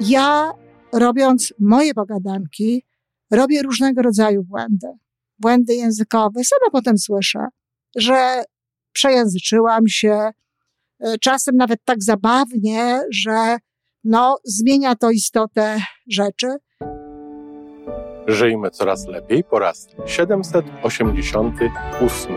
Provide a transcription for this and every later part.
Ja, robiąc moje pogadanki, robię różnego rodzaju błędy. Błędy językowe. Sama potem słyszę, że przejęzyczyłam się, e, czasem nawet tak zabawnie, że no, zmienia to istotę rzeczy. Żyjmy coraz lepiej po raz 788.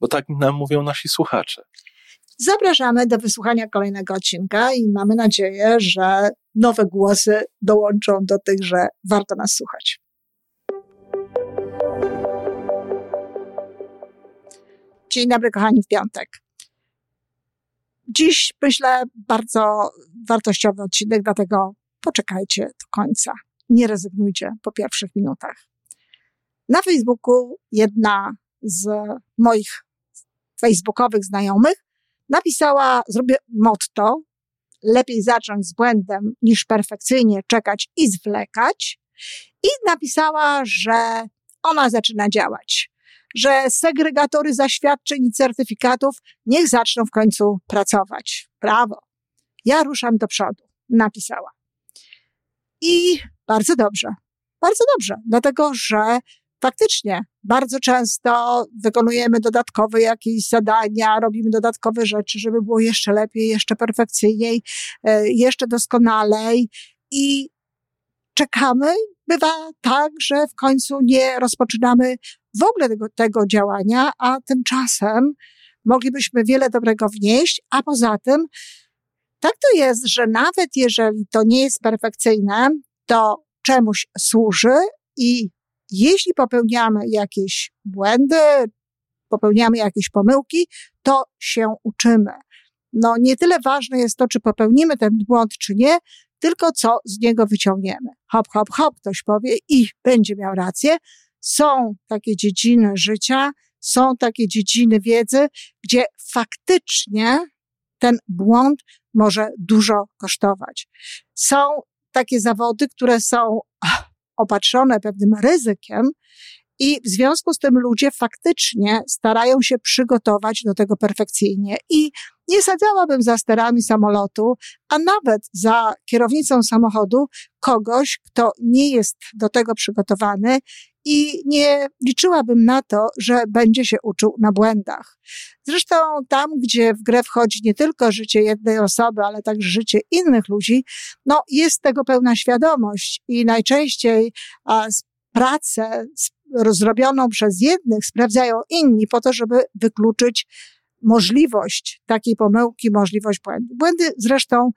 bo tak nam mówią nasi słuchacze. Zapraszamy do wysłuchania kolejnego odcinka i mamy nadzieję, że nowe głosy dołączą do tych, że warto nas słuchać. Dzień dobry, kochani, w piątek. Dziś myślę bardzo wartościowy odcinek, dlatego poczekajcie do końca. Nie rezygnujcie po pierwszych minutach. Na Facebooku jedna z moich facebookowych znajomych napisała, zrobię motto, lepiej zacząć z błędem niż perfekcyjnie czekać i zwlekać. I napisała, że ona zaczyna działać, że segregatory zaświadczeń i certyfikatów niech zaczną w końcu pracować. Brawo. Ja ruszam do przodu, napisała. I bardzo dobrze, bardzo dobrze, dlatego że faktycznie bardzo często wykonujemy dodatkowe jakieś zadania, robimy dodatkowe rzeczy, żeby było jeszcze lepiej, jeszcze perfekcyjniej, e, jeszcze doskonalej i czekamy. Bywa tak, że w końcu nie rozpoczynamy w ogóle tego, tego działania, a tymczasem moglibyśmy wiele dobrego wnieść, a poza tym tak to jest, że nawet jeżeli to nie jest perfekcyjne, to czemuś służy i jeśli popełniamy jakieś błędy, popełniamy jakieś pomyłki, to się uczymy. No, nie tyle ważne jest to, czy popełnimy ten błąd, czy nie, tylko co z niego wyciągniemy. Hop, hop, hop, ktoś powie i będzie miał rację. Są takie dziedziny życia, są takie dziedziny wiedzy, gdzie faktycznie ten błąd może dużo kosztować. Są takie zawody, które są opatrzone pewnym ryzykiem i w związku z tym ludzie faktycznie starają się przygotować do tego perfekcyjnie. I nie sadzałabym za sterami samolotu, a nawet za kierownicą samochodu kogoś, kto nie jest do tego przygotowany i nie liczyłabym na to, że będzie się uczył na błędach. Zresztą tam, gdzie w grę wchodzi nie tylko życie jednej osoby, ale także życie innych ludzi, no jest tego pełna świadomość i najczęściej a, pracę zrobioną przez jednych sprawdzają inni po to, żeby wykluczyć możliwość takiej pomyłki, możliwość błędu. Błędy zresztą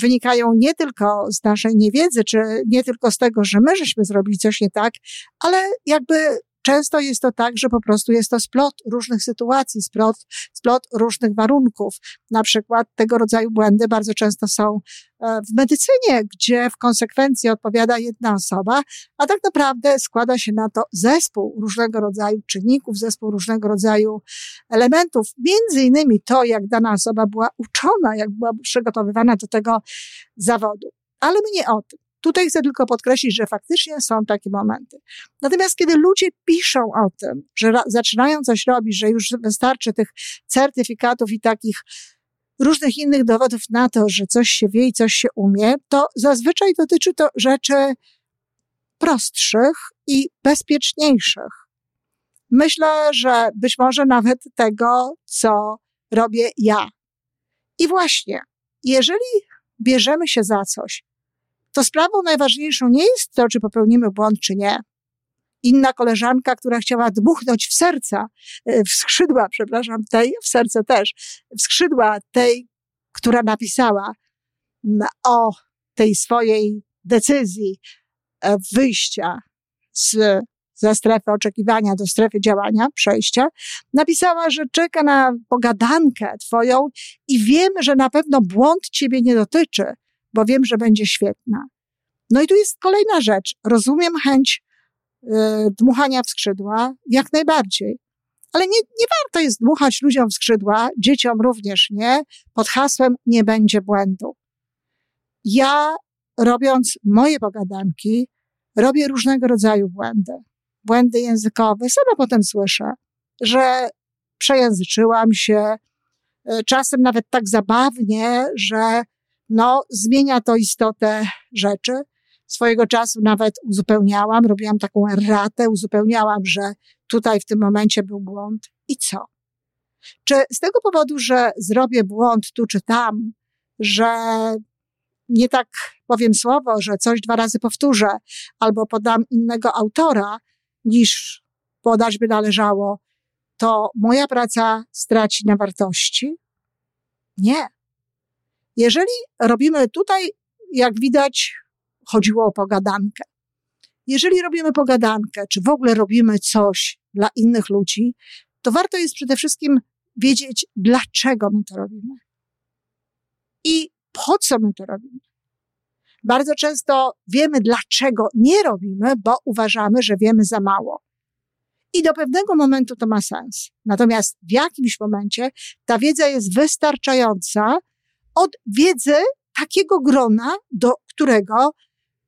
wynikają nie tylko z naszej niewiedzy, czy nie tylko z tego, że my żeśmy zrobili coś nie tak, ale jakby często jest to tak, że po prostu jest to splot różnych sytuacji, splot, splot różnych warunków. Na przykład tego rodzaju błędy bardzo często są e, w medycynie, gdzie w konsekwencji odpowiada jedna osoba, a tak naprawdę składa się na to zespół różnego rodzaju czynników, zespół różnego rodzaju elementów. Między innymi to, jak dana osoba była uczona, jak była przygotowywana do tego zawodu. Ale my nie o tym. Tutaj chcę tylko podkreślić, że faktycznie są takie momenty. Natomiast kiedy ludzie piszą o tym, że zaczynają coś robić, że już wystarczy tych certyfikatów i takich różnych innych dowodów na to, że coś się wie i coś się umie, to zazwyczaj dotyczy to rzeczy prostszych i bezpieczniejszych. Myślę, że być może nawet tego, co robię ja. I właśnie, jeżeli bierzemy się za coś, to sprawą najważniejszą nie jest to, czy popełnimy błąd, czy nie. Inna koleżanka, która chciała dmuchnąć w serca, e, w skrzydła, przepraszam, tej, w serce też, w skrzydła tej, która napisała o tej swojej decyzji e, wyjścia z ze strefy oczekiwania do strefy działania, przejścia, napisała, że czeka na pogadankę twoją i wiem, że na pewno błąd ciebie nie dotyczy, bo wiem, że będzie świetna. No i tu jest kolejna rzecz. Rozumiem chęć y, dmuchania w skrzydła, jak najbardziej. Ale nie, nie warto jest dmuchać ludziom w skrzydła, dzieciom również nie, pod hasłem nie będzie błędu. Ja, robiąc moje pogadanki, robię różnego rodzaju błędy. Błędy językowe. Sama potem słyszę, że przejęzyczyłam się, y, czasem nawet tak zabawnie, że no, zmienia to istotę rzeczy. Swojego czasu nawet uzupełniałam, robiłam taką ratę, uzupełniałam, że tutaj w tym momencie był błąd. I co? Czy z tego powodu, że zrobię błąd tu czy tam, że nie tak powiem słowo, że coś dwa razy powtórzę, albo podam innego autora, niż podać by należało, to moja praca straci na wartości? Nie. Jeżeli robimy tutaj, jak widać, chodziło o pogadankę. Jeżeli robimy pogadankę, czy w ogóle robimy coś dla innych ludzi, to warto jest przede wszystkim wiedzieć, dlaczego my to robimy. I po co my to robimy. Bardzo często wiemy, dlaczego nie robimy, bo uważamy, że wiemy za mało. I do pewnego momentu to ma sens. Natomiast w jakimś momencie ta wiedza jest wystarczająca od wiedzy takiego grona, do którego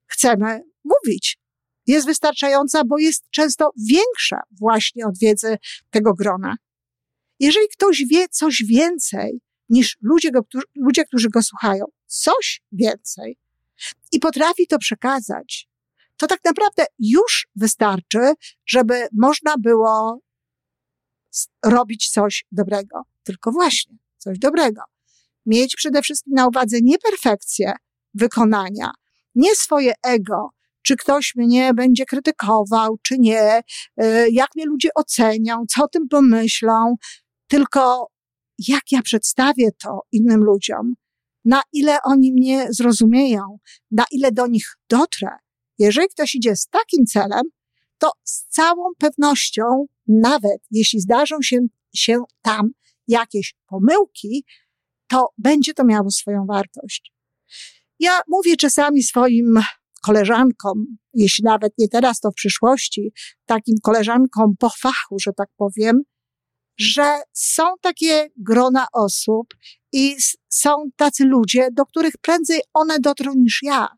chcemy mówić. Jest wystarczająca, bo jest często większa właśnie od wiedzy tego grona. Jeżeli ktoś wie coś więcej niż ludzie, go, ludzie, którzy go słuchają, coś więcej i potrafi to przekazać, to tak naprawdę już wystarczy, żeby można było robić coś dobrego. Tylko właśnie coś dobrego. Mieć przede wszystkim na uwadze nie perfekcję wykonania, nie swoje ego, czy ktoś mnie będzie krytykował, czy nie, y, jak mnie ludzie ocenią, co o tym pomyślą, tylko jak ja przedstawię to innym ludziom, na ile oni mnie zrozumieją, na ile do nich dotrę. Jeżeli ktoś idzie z takim celem, to z całą pewnością, nawet jeśli zdarzą się, się tam jakieś pomyłki, to będzie to miało swoją wartość. Ja mówię czasami swoim koleżankom, jeśli nawet nie teraz, to w przyszłości, takim koleżankom po fachu, że tak powiem, że są takie grona osób i są tacy ludzie, do których prędzej one dotrą niż ja.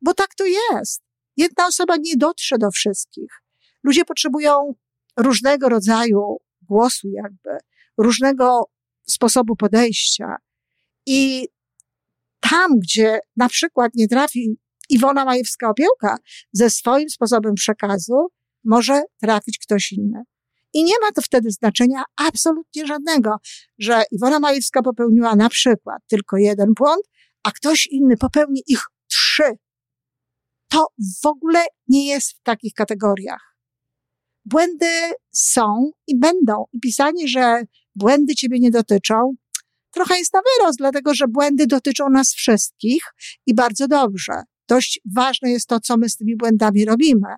Bo tak to jest. Jedna osoba nie dotrze do wszystkich. Ludzie potrzebują różnego rodzaju głosu, jakby, różnego sposobu podejścia. I tam, gdzie na przykład nie trafi Iwona Majewska-Opiełka ze swoim sposobem przekazu, może trafić ktoś inny. I nie ma to wtedy znaczenia absolutnie żadnego, że Iwona Majewska popełniła na przykład tylko jeden błąd, a ktoś inny popełni ich trzy. To w ogóle nie jest w takich kategoriach. Błędy są i będą. I pisanie, że błędy ciebie nie dotyczą, trochę jest na wyrost, dlatego że błędy dotyczą nas wszystkich i bardzo dobrze. Dość ważne jest to, co my z tymi błędami robimy.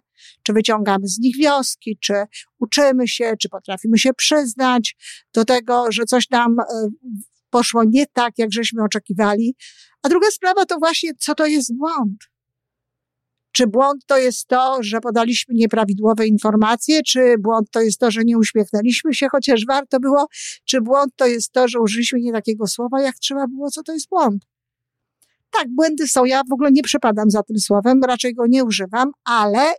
Czy wyciągamy z nich wnioski, czy uczymy się, czy potrafimy się przyznać do tego, że coś nam e, poszło nie tak, jak żeśmy oczekiwali. A druga sprawa to właśnie, co to jest błąd. Czy błąd to jest to, że podaliśmy nieprawidłowe informacje, czy błąd to jest to, że nie uśmiechnęliśmy się, chociaż warto było, czy błąd to jest to, że użyliśmy nie takiego słowa, jak trzeba było, co to jest błąd. Tak, błędy są, ja w ogóle nie przepadam za tym słowem, raczej go nie używam, ale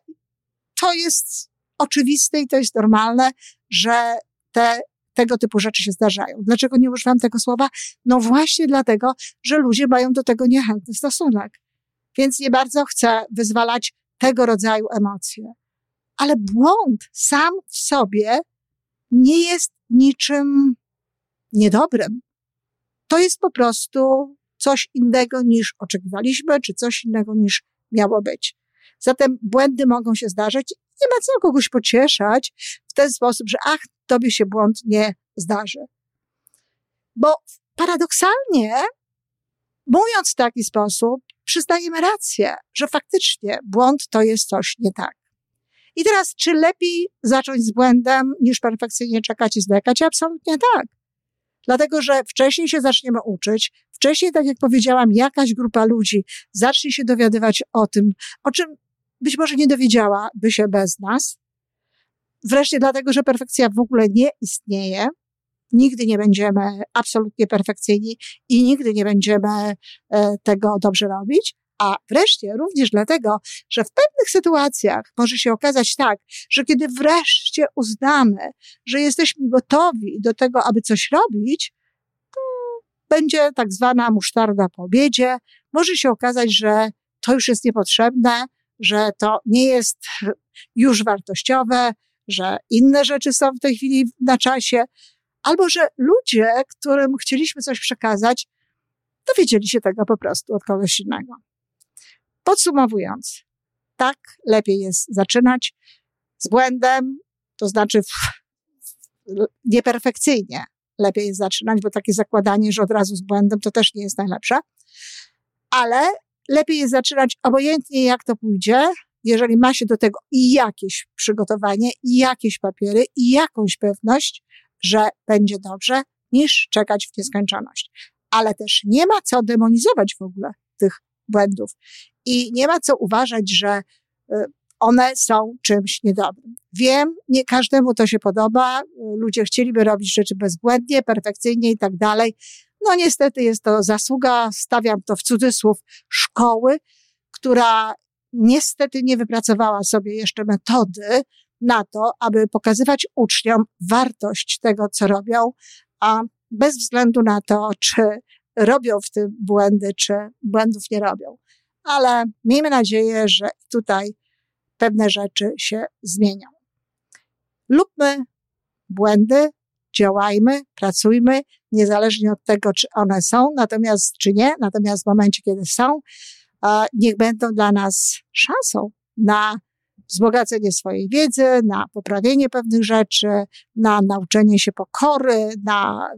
to jest oczywiste i to jest normalne, że te tego typu rzeczy się zdarzają. Dlaczego nie używam tego słowa? No właśnie dlatego, że ludzie mają do tego niechętny stosunek. Więc nie bardzo chcę wyzwalać tego rodzaju emocje. Ale błąd sam w sobie nie jest niczym niedobrym. To jest po prostu coś innego niż oczekiwaliśmy, czy coś innego niż miało być. Zatem błędy mogą się zdarzyć. Nie ma co kogoś pocieszać w ten sposób, że ach, tobie się błąd nie zdarzy. Bo paradoksalnie, mówiąc w taki sposób, przyznajemy rację, że faktycznie błąd to jest coś nie tak. I teraz, czy lepiej zacząć z błędem, niż perfekcyjnie czekać i zwlekać? Absolutnie tak. Dlatego, że wcześniej się zaczniemy uczyć, wcześniej, tak jak powiedziałam, jakaś grupa ludzi zacznie się dowiadywać o tym, o czym być może nie dowiedziałaby się bez nas. Wreszcie dlatego, że perfekcja w ogóle nie istnieje. Nigdy nie będziemy absolutnie perfekcyjni i nigdy nie będziemy e, tego dobrze robić. A wreszcie również dlatego, że w pewnych sytuacjach może się okazać tak, że kiedy wreszcie uznamy, że jesteśmy gotowi do tego, aby coś robić, to będzie tak zwana musztarda po obiedzie. Może się okazać, że to już jest niepotrzebne, że to nie jest już wartościowe, że inne rzeczy są w tej chwili na czasie, albo że ludzie, którym chcieliśmy coś przekazać, dowiedzieli się tego po prostu od kogoś innego. Podsumowując, tak lepiej jest zaczynać z błędem, to znaczy w, nieperfekcyjnie lepiej jest zaczynać, bo takie zakładanie, że od razu z błędem, to też nie jest najlepsze. Ale lepiej jest zaczynać obojętnie jak to pójdzie, jeżeli ma się do tego i jakieś przygotowanie, i jakieś papiery, i jakąś pewność, że będzie dobrze, niż czekać w nieskończoność. Ale też nie ma co demonizować w ogóle tych błędów i nie ma co uważać, że y, one są czymś niedobrym. Wiem, nie każdemu to się podoba, ludzie chcieliby robić rzeczy bezbłędnie, perfekcyjnie i tak dalej. No niestety jest to zasługa, stawiam to w cudzysłów, szkoły, która niestety nie wypracowała sobie jeszcze metody na to, aby pokazywać uczniom wartość tego, co robią, a bez względu na to, czy robią w tym błędy, czy błędów nie robią. Ale miejmy nadzieję, że tutaj pewne rzeczy się zmienią. Lubmy błędy, działajmy, pracujmy, niezależnie od tego, czy one są, natomiast czy nie, natomiast w momencie, kiedy są, niech będą dla nas szansą na wzbogacenie swojej wiedzy, na poprawienie pewnych rzeczy, na nauczenie się pokory, na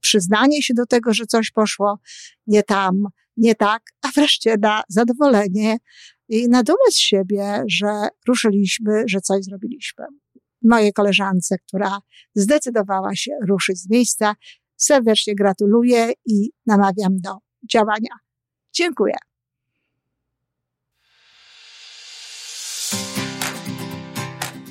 przyznanie się do tego, że coś poszło nie tam, nie tak, a wreszcie na zadowolenie i na dumę z siebie, że ruszyliśmy, że coś zrobiliśmy. Mojej koleżance, która zdecydowała się ruszyć z miejsca, serdecznie gratuluję i namawiam do działania. Dziękuję.